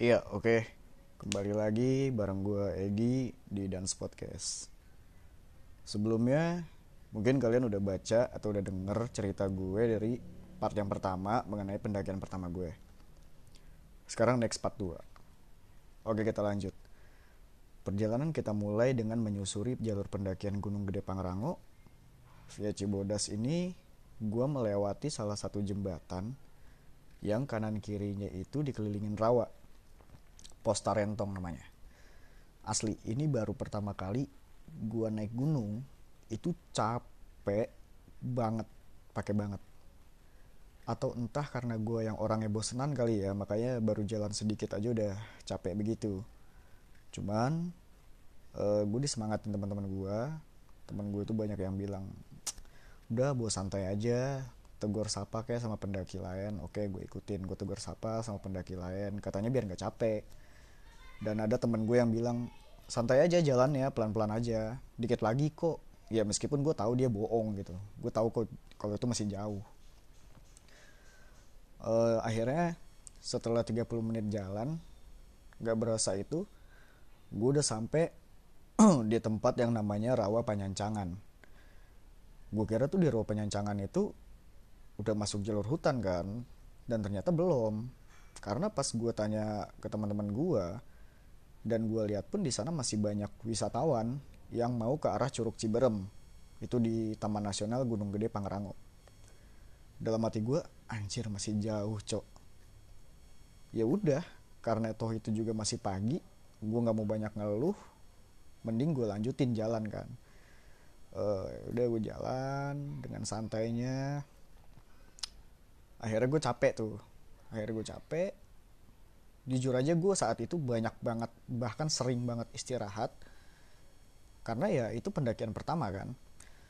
Iya, oke. Kembali lagi bareng gue Egi di Dance Podcast. Sebelumnya, mungkin kalian udah baca atau udah denger cerita gue dari part yang pertama mengenai pendakian pertama gue. Sekarang next part 2. Oke, kita lanjut. Perjalanan kita mulai dengan menyusuri jalur pendakian Gunung Gede Pangrango. Via Cibodas ini, gue melewati salah satu jembatan yang kanan kirinya itu dikelilingin rawa Posta Rentong namanya. Asli, ini baru pertama kali gua naik gunung itu capek banget, pakai banget. Atau entah karena gua yang orangnya bosenan kali ya, makanya baru jalan sedikit aja udah capek begitu. Cuman uh, gue disemangatin teman-teman gua, teman gue itu banyak yang bilang, udah bawa santai aja, tegur sapa kayak sama pendaki lain. Oke, gue ikutin, gue tegur sapa sama pendaki lain. Katanya biar nggak capek dan ada temen gue yang bilang santai aja jalan ya pelan-pelan aja. Dikit lagi kok. Ya meskipun gue tahu dia bohong gitu. Gue tahu kok kalau itu masih jauh. Uh, akhirnya setelah 30 menit jalan gak berasa itu gue udah sampai di tempat yang namanya rawa panyancangan. Gue kira tuh di rawa panyancangan itu udah masuk jalur hutan kan dan ternyata belum. Karena pas gue tanya ke teman-teman gue dan gue lihat pun di sana masih banyak wisatawan yang mau ke arah Curug Ciberem. Itu di Taman Nasional Gunung Gede Pangrango. Dalam hati gue anjir masih jauh cok. Ya udah karena toh itu juga masih pagi gue nggak mau banyak ngeluh mending gue lanjutin jalan kan. Uh, udah gue jalan dengan santainya. Akhirnya gue capek tuh. Akhirnya gue capek jujur aja gue saat itu banyak banget bahkan sering banget istirahat. Karena ya itu pendakian pertama kan.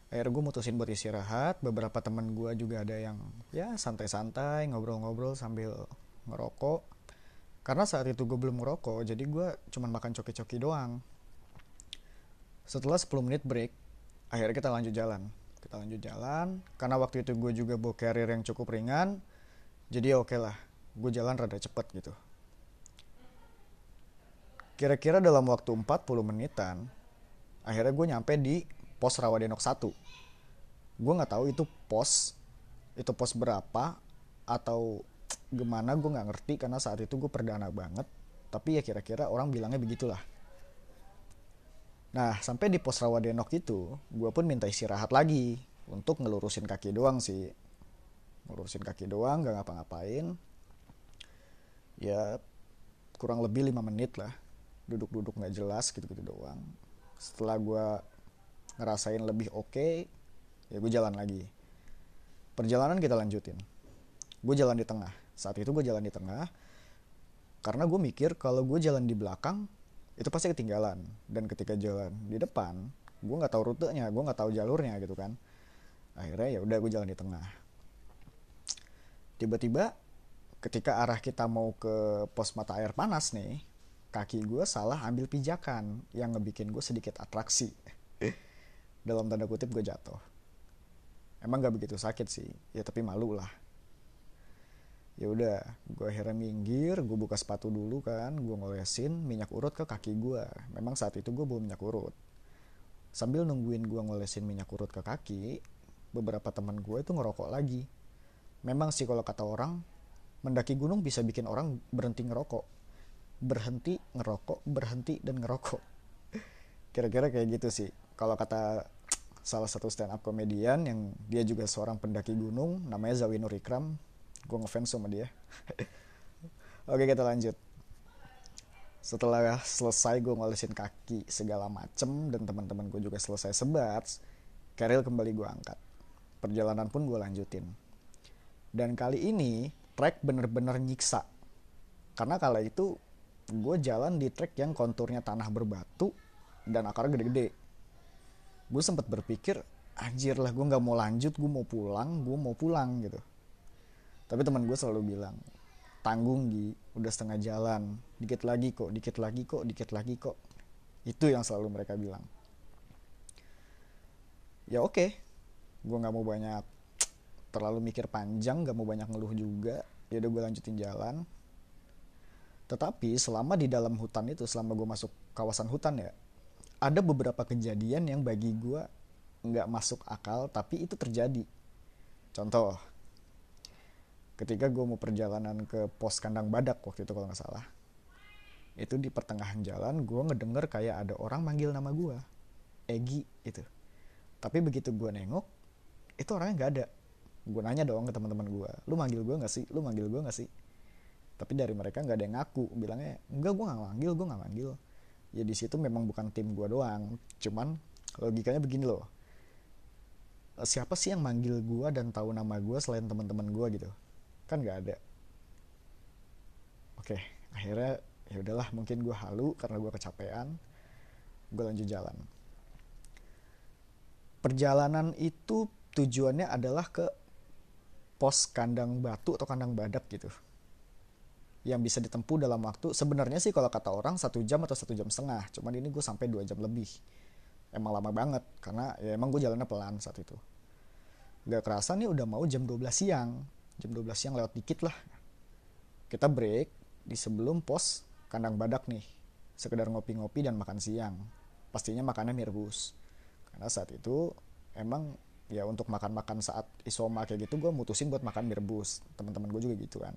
Akhirnya gue mutusin buat istirahat. Beberapa teman gue juga ada yang ya santai-santai ngobrol-ngobrol sambil ngerokok. Karena saat itu gue belum ngerokok jadi gue cuma makan coki-coki doang. Setelah 10 menit break akhirnya kita lanjut jalan. Kita lanjut jalan karena waktu itu gue juga bawa carrier yang cukup ringan. Jadi ya oke okay lah gue jalan rada cepet gitu Kira-kira dalam waktu 40 menitan, akhirnya gue nyampe di pos Rawadenok 1. Gue nggak tahu itu pos, itu pos berapa, atau gimana gue nggak ngerti karena saat itu gue perdana banget. Tapi ya kira-kira orang bilangnya begitulah. Nah, sampai di pos Rawadenok itu, gue pun minta istirahat lagi untuk ngelurusin kaki doang sih. Ngelurusin kaki doang, gak ngapa-ngapain. Ya, kurang lebih 5 menit lah duduk-duduk nggak jelas gitu-gitu doang. Setelah gue ngerasain lebih oke okay, ya gue jalan lagi. Perjalanan kita lanjutin. Gue jalan di tengah. Saat itu gue jalan di tengah karena gue mikir kalau gue jalan di belakang itu pasti ketinggalan. Dan ketika jalan di depan gue nggak tahu rutenya gue nggak tahu jalurnya gitu kan. Akhirnya ya udah gue jalan di tengah. Tiba-tiba ketika arah kita mau ke pos mata air panas nih kaki gue salah ambil pijakan yang ngebikin gue sedikit atraksi. Dalam tanda kutip gue jatuh. Emang gak begitu sakit sih. Ya tapi malu lah. Ya udah gue akhirnya minggir gue buka sepatu dulu kan gue ngolesin minyak urut ke kaki gue memang saat itu gue bawa minyak urut. Sambil nungguin gue ngolesin minyak urut ke kaki beberapa teman gue itu ngerokok lagi. Memang sih kalau kata orang mendaki gunung bisa bikin orang berhenti ngerokok berhenti ngerokok berhenti dan ngerokok. Kira-kira kayak gitu sih. Kalau kata salah satu stand up komedian yang dia juga seorang pendaki gunung namanya Zawinur Ikram gue ngefans sama dia. Oke kita lanjut. Setelah selesai gue ngolesin kaki segala macem dan teman-teman gue juga selesai sebat keril kembali gue angkat. Perjalanan pun gue lanjutin. Dan kali ini trek bener-bener nyiksa. Karena kala itu gue jalan di trek yang konturnya tanah berbatu dan akarnya gede-gede. Gue sempat berpikir anjir lah gue nggak mau lanjut gue mau pulang gue mau pulang gitu. Tapi teman gue selalu bilang tanggung Gi. Udah setengah jalan. Dikit lagi kok dikit lagi kok dikit lagi kok. Itu yang selalu mereka bilang. Ya oke okay. gue nggak mau banyak terlalu mikir panjang nggak mau banyak ngeluh juga. Ya udah gue lanjutin jalan tetapi selama di dalam hutan itu selama gue masuk kawasan hutan ya ada beberapa kejadian yang bagi gue nggak masuk akal tapi itu terjadi. Contoh ketika gue mau perjalanan ke pos kandang badak waktu itu kalau nggak salah itu di pertengahan jalan gue ngedenger kayak ada orang manggil nama gue Egi itu tapi begitu gue nengok itu orangnya nggak ada. Gue nanya dong ke teman-teman gue lu manggil gue nggak sih? Lu manggil gue nggak sih tapi dari mereka nggak ada yang ngaku. Bilangnya enggak gue nggak manggil gue nggak manggil. Ya di situ memang bukan tim gue doang. Cuman logikanya begini loh. Siapa sih yang manggil gue dan tahu nama gue selain teman-teman gue gitu? Kan nggak ada. Oke akhirnya ya udahlah mungkin gue halu karena gue kecapean. Gue lanjut jalan. Perjalanan itu tujuannya adalah ke pos kandang batu atau kandang badak gitu yang bisa ditempuh dalam waktu sebenarnya sih kalau kata orang satu jam atau satu jam setengah. Cuman ini gue sampai dua jam lebih. Emang lama banget karena ya emang gue jalannya pelan saat itu. Gak kerasa nih udah mau jam 12 siang. Jam 12 siang lewat dikit lah. Kita break di sebelum pos kandang badak nih. Sekedar ngopi-ngopi dan makan siang. Pastinya makannya mie rebus karena saat itu emang ya untuk makan-makan saat isoma kayak gitu gue mutusin buat makan mie rebus teman-teman gue juga gitu kan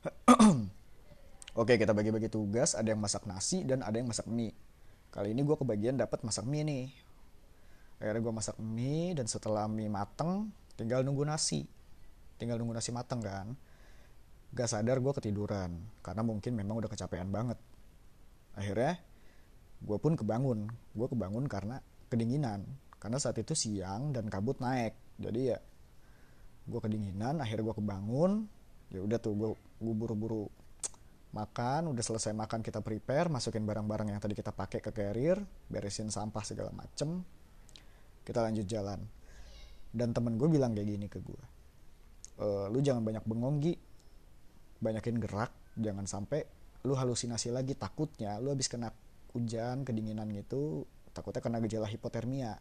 Oke kita bagi-bagi tugas. Ada yang masak nasi dan ada yang masak mie. Kali ini gue kebagian dapat masak mie nih. Akhirnya gue masak mie dan setelah mie mateng tinggal nunggu nasi. Tinggal nunggu nasi mateng kan. Gak sadar gue ketiduran karena mungkin memang udah kecapean banget. Akhirnya gue pun kebangun. Gue kebangun karena kedinginan. Karena saat itu siang dan kabut naik. Jadi ya gue kedinginan akhirnya gue kebangun ya udah tuh gue gue buru-buru makan udah selesai makan kita prepare masukin barang-barang yang tadi kita pakai ke carrier beresin sampah segala macem kita lanjut jalan. Dan temen gue bilang kayak gini ke gue e, lu jangan banyak bengong Gi. Banyakin gerak jangan sampai lu halusinasi lagi takutnya lu habis kena hujan kedinginan gitu takutnya kena gejala hipotermia.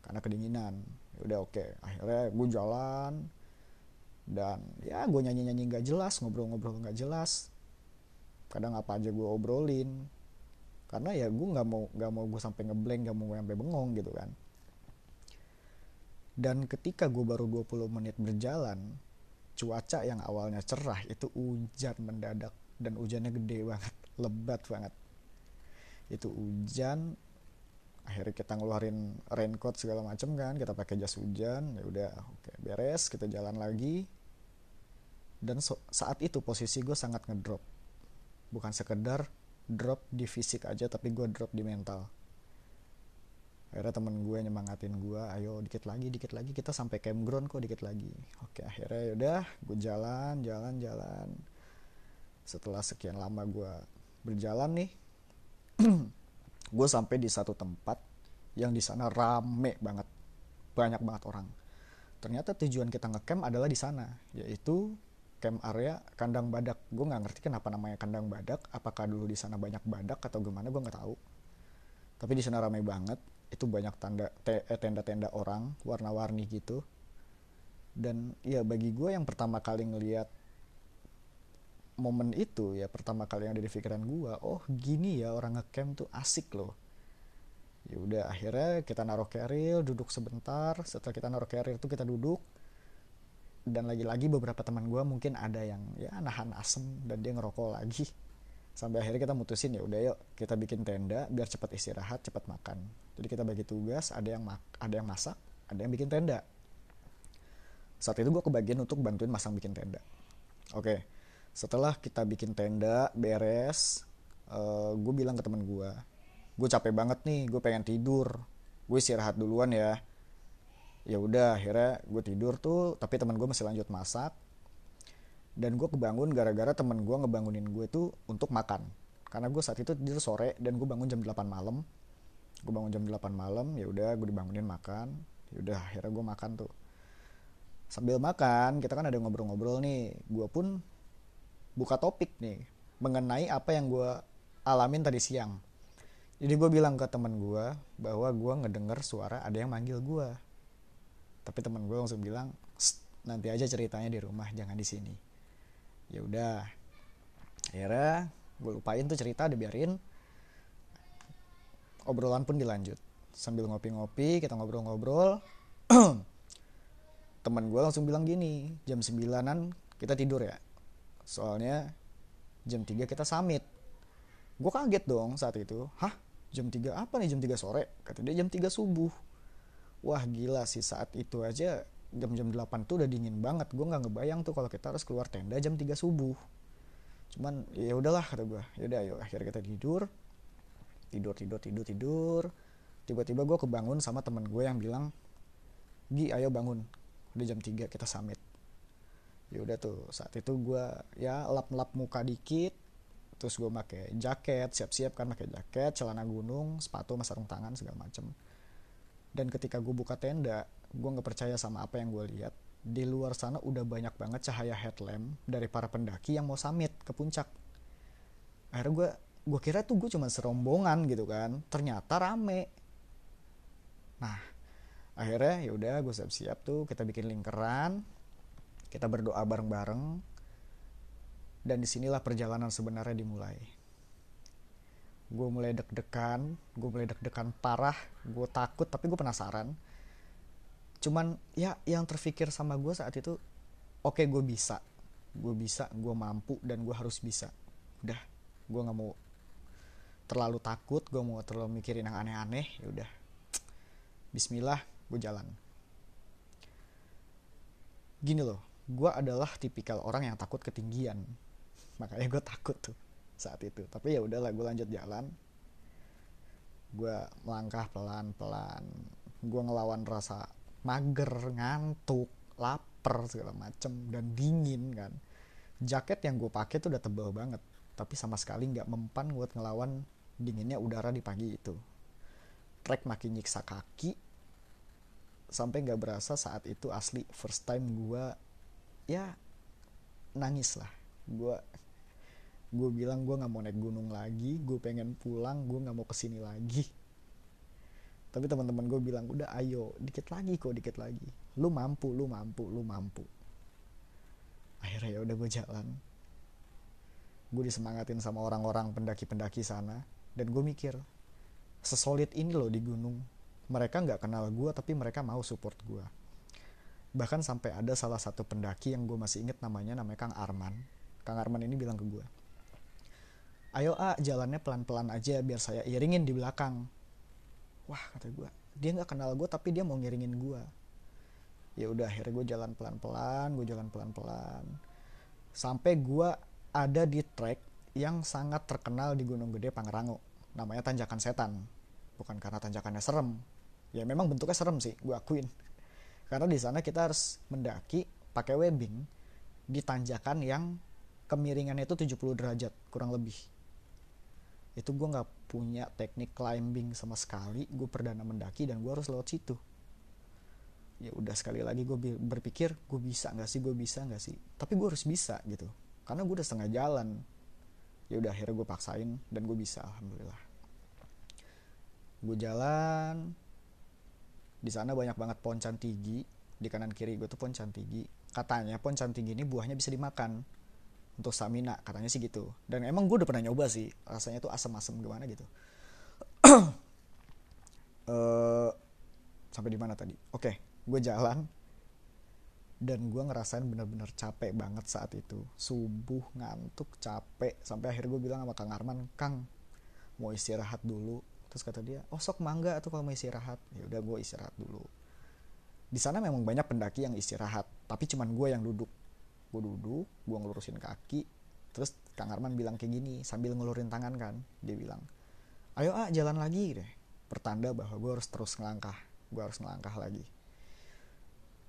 Karena kedinginan. Ya udah oke. Okay. akhirnya gue jalan dan ya gue nyanyi nyanyi nggak jelas ngobrol-ngobrol nggak jelas. Kadang apa aja gue obrolin. Karena ya gue nggak mau nggak mau gue sampai ngeblank nggak mau sampai bengong gitu kan. Dan ketika gue baru 20 menit berjalan cuaca yang awalnya cerah itu hujan mendadak. Dan hujannya gede banget lebat banget. Itu hujan akhirnya kita ngeluarin raincoat segala macam kan. Kita pakai jas hujan ya udah oke beres kita jalan lagi dan so, saat itu posisi gue sangat ngedrop. Bukan sekedar drop di fisik aja tapi gue drop di mental. Akhirnya temen gue nyemangatin gue ayo dikit lagi dikit lagi. Kita sampai campground kok dikit lagi. Oke akhirnya yaudah gue jalan jalan jalan. Setelah sekian lama gue berjalan nih gue sampai di satu tempat yang di sana rame banget. Banyak banget orang. Ternyata tujuan kita ngecamp adalah di sana yaitu camp area kandang badak. Gue nggak ngerti kenapa namanya kandang badak. Apakah dulu di sana banyak badak atau gimana gue nggak tahu. Tapi di sana ramai banget. Itu banyak tanda eh, tenda-tenda orang warna-warni gitu. Dan ya bagi gue yang pertama kali ngelihat momen itu ya pertama kali yang ada di pikiran gue oh gini ya orang ngecamp tuh asik loh. Ya udah akhirnya kita naruh carrier duduk sebentar. Setelah kita naruh carrier itu kita duduk dan lagi-lagi beberapa teman gue mungkin ada yang ya nahan asem dan dia ngerokok lagi. Sampai akhirnya kita mutusin ya udah yuk kita bikin tenda biar cepat istirahat cepat makan. Jadi kita bagi tugas ada yang mak ada yang masak ada yang bikin tenda. Saat itu gue kebagian untuk bantuin masang bikin tenda. Oke setelah kita bikin tenda beres uh, eh, gue bilang ke teman gue gue capek banget nih gue pengen tidur. Gue istirahat duluan ya ya udah akhirnya gue tidur tuh tapi teman gue masih lanjut masak. Dan gue kebangun gara-gara teman gue ngebangunin gue tuh untuk makan. Karena gue saat itu tidur sore dan gue bangun jam 8 malam. Gue bangun jam 8 malam ya udah gue dibangunin makan. Ya udah akhirnya gue makan tuh. Sambil makan kita kan ada ngobrol-ngobrol nih. Gue pun buka topik nih mengenai apa yang gue alamin tadi siang. Jadi gue bilang ke teman gue bahwa gue ngedenger suara ada yang manggil gue tapi teman gue langsung bilang nanti aja ceritanya di rumah jangan di sini. Ya udah. Akhirnya gue lupain tuh cerita dibiarin. Obrolan pun dilanjut. Sambil ngopi-ngopi kita ngobrol-ngobrol. Teman gue langsung bilang gini jam 9an kita tidur ya. Soalnya jam 3 kita summit. Gue kaget dong saat itu. Hah? Jam 3 apa nih? Jam 3 sore? Kata dia jam 3 subuh wah gila sih saat itu aja jam-jam 8 tuh udah dingin banget. Gue nggak ngebayang tuh kalau kita harus keluar tenda jam 3 subuh. Cuman ya udahlah kata gue yaudah ayo akhirnya kita tidur. Tidur tidur tidur tidur. Tiba-tiba gue kebangun sama temen gue yang bilang Gi ayo bangun. Udah jam 3 kita summit. Ya udah tuh saat itu gue ya lap-lap muka dikit. Terus gue pakai jaket siap-siap kan pakai jaket celana gunung sepatu sama sarung tangan segala macem dan ketika gue buka tenda gue nggak percaya sama apa yang gue lihat. Di luar sana udah banyak banget cahaya headlamp dari para pendaki yang mau summit ke puncak. Akhirnya gue gue kira tuh gue cuma serombongan gitu kan. Ternyata rame. Nah akhirnya ya udah gue siap-siap tuh kita bikin lingkaran kita berdoa bareng-bareng. Dan di sinilah perjalanan sebenarnya dimulai gue mulai deg-degan gue mulai deg-degan parah gue takut tapi gue penasaran. Cuman ya yang terfikir sama gue saat itu oke okay, gue bisa. Gue bisa gue mampu dan gue harus bisa. Udah gue nggak mau terlalu takut gue mau terlalu mikirin yang aneh-aneh ya udah. Bismillah gue jalan. Gini loh gue adalah tipikal orang yang takut ketinggian. Makanya gue takut tuh saat itu. Tapi ya udahlah gue lanjut jalan. Gue melangkah pelan-pelan. Gue ngelawan rasa mager ngantuk lapar segala macem dan dingin kan. Jaket yang gue pakai tuh udah tebel banget tapi sama sekali nggak mempan buat ngelawan dinginnya udara di pagi itu. Trek makin nyiksa kaki sampai nggak berasa saat itu asli first time gue ya nangis lah. Gue gue bilang gue nggak mau naik gunung lagi gue pengen pulang gue nggak mau ke sini lagi. Tapi teman-teman gue bilang udah ayo dikit lagi kok dikit lagi. Lu mampu lu mampu lu mampu. Akhirnya ya udah gue jalan. Gue disemangatin sama orang-orang pendaki-pendaki sana dan gue mikir sesolid ini loh di gunung. Mereka nggak kenal gue tapi mereka mau support gue bahkan sampai ada salah satu pendaki yang gue masih inget namanya namanya Kang Arman. Kang Arman ini bilang ke gue ayo ah jalannya pelan-pelan aja biar saya iringin di belakang. Wah kata gue dia nggak kenal gue tapi dia mau ngiringin gue ya udah akhirnya gue jalan pelan-pelan gue jalan pelan-pelan. Sampai gue ada di trek yang sangat terkenal di Gunung Gede Pangrango. Namanya Tanjakan Setan. Bukan karena tanjakannya serem. Ya memang bentuknya serem sih gue akuin. Karena di sana kita harus mendaki pakai webbing di tanjakan yang kemiringannya itu 70 derajat kurang lebih itu gue nggak punya teknik climbing sama sekali gue perdana mendaki dan gue harus lewat situ. Ya udah sekali lagi gue berpikir gue bisa nggak sih gue bisa nggak sih? Tapi gue harus bisa gitu. Karena gue udah setengah jalan. Ya udah akhirnya gue paksain dan gue bisa alhamdulillah. Gue jalan. Di sana banyak banget pohon cantigi. Di kanan kiri gue tuh pohon cantigi. Katanya pohon cantigi ini buahnya bisa dimakan untuk stamina katanya sih gitu. Dan emang gue udah pernah nyoba sih rasanya tuh asam-asam gimana gitu. Uh, sampai di mana tadi? Oke okay, gue jalan dan gue ngerasain bener-bener capek banget saat itu. Subuh ngantuk capek sampai akhir gue bilang sama kang Arman kang mau istirahat dulu. Terus kata dia oh sok mangga tuh kalau mau istirahat. Ya udah gue istirahat dulu. Di sana memang banyak pendaki yang istirahat tapi cuman gue yang duduk gue duduk gue ngelurusin kaki. Terus Kang Arman bilang kayak gini sambil ngelurin tangan kan dia bilang ayo ah jalan lagi deh pertanda bahwa gue harus terus ngelangkah gue harus ngelangkah lagi.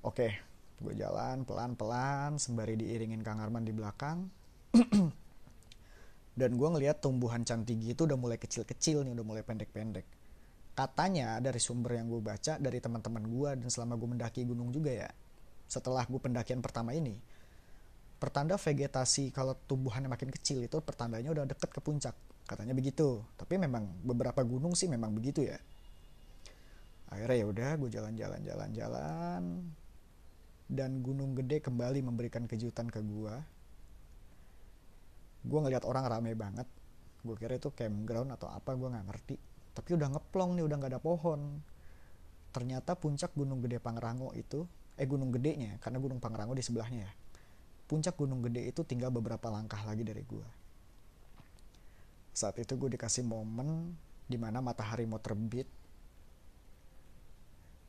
Oke gue jalan pelan-pelan sembari diiringin Kang Arman di belakang. Dan gue ngeliat tumbuhan cantigi itu udah mulai kecil-kecil nih udah mulai pendek-pendek. Katanya dari sumber yang gue baca dari teman-teman gue dan selama gue mendaki gunung juga ya setelah gue pendakian pertama ini pertanda vegetasi kalau tumbuhannya makin kecil itu pertandanya udah deket ke puncak. Katanya begitu. Tapi memang beberapa gunung sih memang begitu ya. Akhirnya ya udah gue jalan-jalan jalan-jalan dan gunung gede kembali memberikan kejutan ke gue gue ngeliat orang rame banget. Gue kira itu campground atau apa gue nggak ngerti. Tapi udah ngeplong nih udah nggak ada pohon. Ternyata puncak gunung gede Pangrango itu eh gunung gedenya karena gunung Pangrango di sebelahnya ya puncak gunung gede itu tinggal beberapa langkah lagi dari gue saat itu gue dikasih momen di mana matahari mau terbit.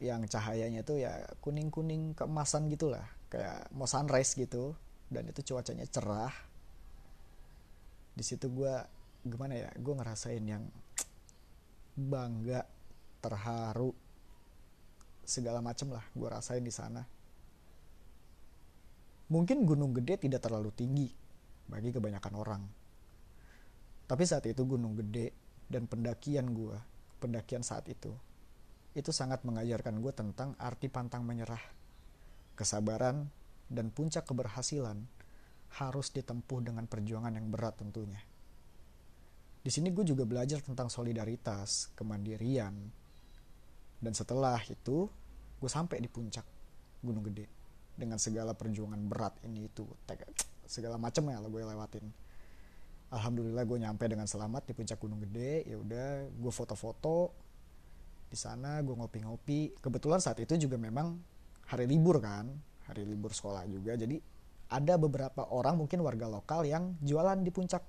Yang cahayanya tuh ya kuning-kuning keemasan gitulah. Kayak mau sunrise gitu dan itu cuacanya cerah. Di situ gue gimana ya gue ngerasain yang bangga terharu segala macem lah gue rasain di sana mungkin gunung gede tidak terlalu tinggi bagi kebanyakan orang. Tapi saat itu gunung gede dan pendakian gue pendakian saat itu itu sangat mengajarkan gue tentang arti pantang menyerah, kesabaran, dan puncak keberhasilan harus ditempuh dengan perjuangan yang berat tentunya. Di sini gue juga belajar tentang solidaritas, kemandirian, dan setelah itu gue sampai di puncak Gunung Gede dengan segala perjuangan berat ini itu, segala macam ya lo gue lewatin. Alhamdulillah gue nyampe dengan selamat di puncak Gunung Gede. Ya udah, gue foto-foto, di sana gue ngopi-ngopi. Kebetulan saat itu juga memang hari libur kan hari libur sekolah juga. Jadi ada beberapa orang mungkin warga lokal yang jualan di puncak.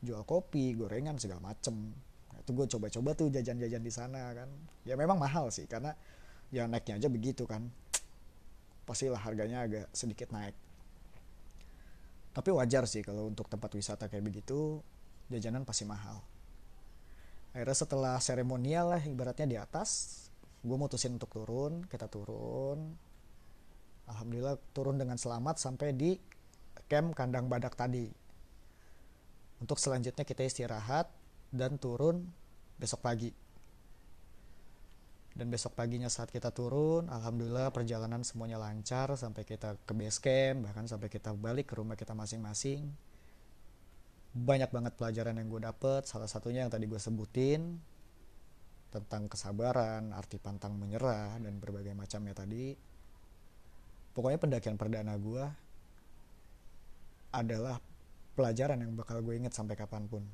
Jual kopi gorengan segala macem. Nah, itu gue coba-coba tuh jajan-jajan di sana kan. Ya memang mahal sih karena ya naiknya aja begitu kan pastilah harganya agak sedikit naik. Tapi wajar sih kalau untuk tempat wisata kayak begitu jajanan pasti mahal. Akhirnya setelah seremonial lah ibaratnya di atas gue mutusin untuk turun kita turun. Alhamdulillah turun dengan selamat sampai di camp kandang badak tadi. Untuk selanjutnya kita istirahat dan turun besok pagi dan besok paginya saat kita turun alhamdulillah perjalanan semuanya lancar sampai kita ke base camp bahkan sampai kita balik ke rumah kita masing-masing. Banyak banget pelajaran yang gue dapet. Salah satunya yang tadi gue sebutin tentang kesabaran arti pantang menyerah dan berbagai macamnya tadi. Pokoknya pendakian perdana gue adalah pelajaran yang bakal gue inget sampai kapan pun.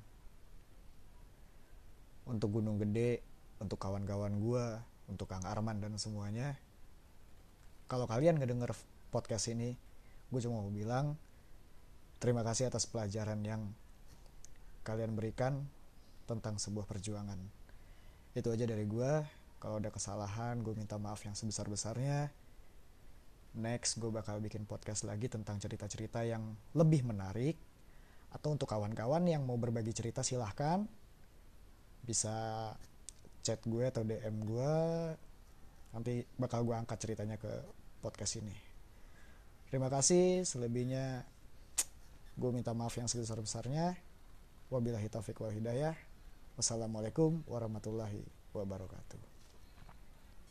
Untuk gunung gede untuk kawan-kawan gue untuk Kang Arman dan semuanya kalau kalian ngedenger podcast ini gue cuma mau bilang terima kasih atas pelajaran yang kalian berikan tentang sebuah perjuangan. Itu aja dari gue. Kalau ada kesalahan, gue minta maaf yang sebesar-besarnya. Next, gue bakal bikin podcast lagi tentang cerita-cerita yang lebih menarik. Atau untuk kawan-kawan yang mau berbagi cerita, silahkan. Bisa chat gue atau DM gue. Nanti bakal gue angkat ceritanya ke podcast ini. Terima kasih. Selebihnya, gue minta maaf yang sebesar-besarnya. Wabillahi taufiq wal hidayah. Wassalamualaikum warahmatullahi wabarakatuh.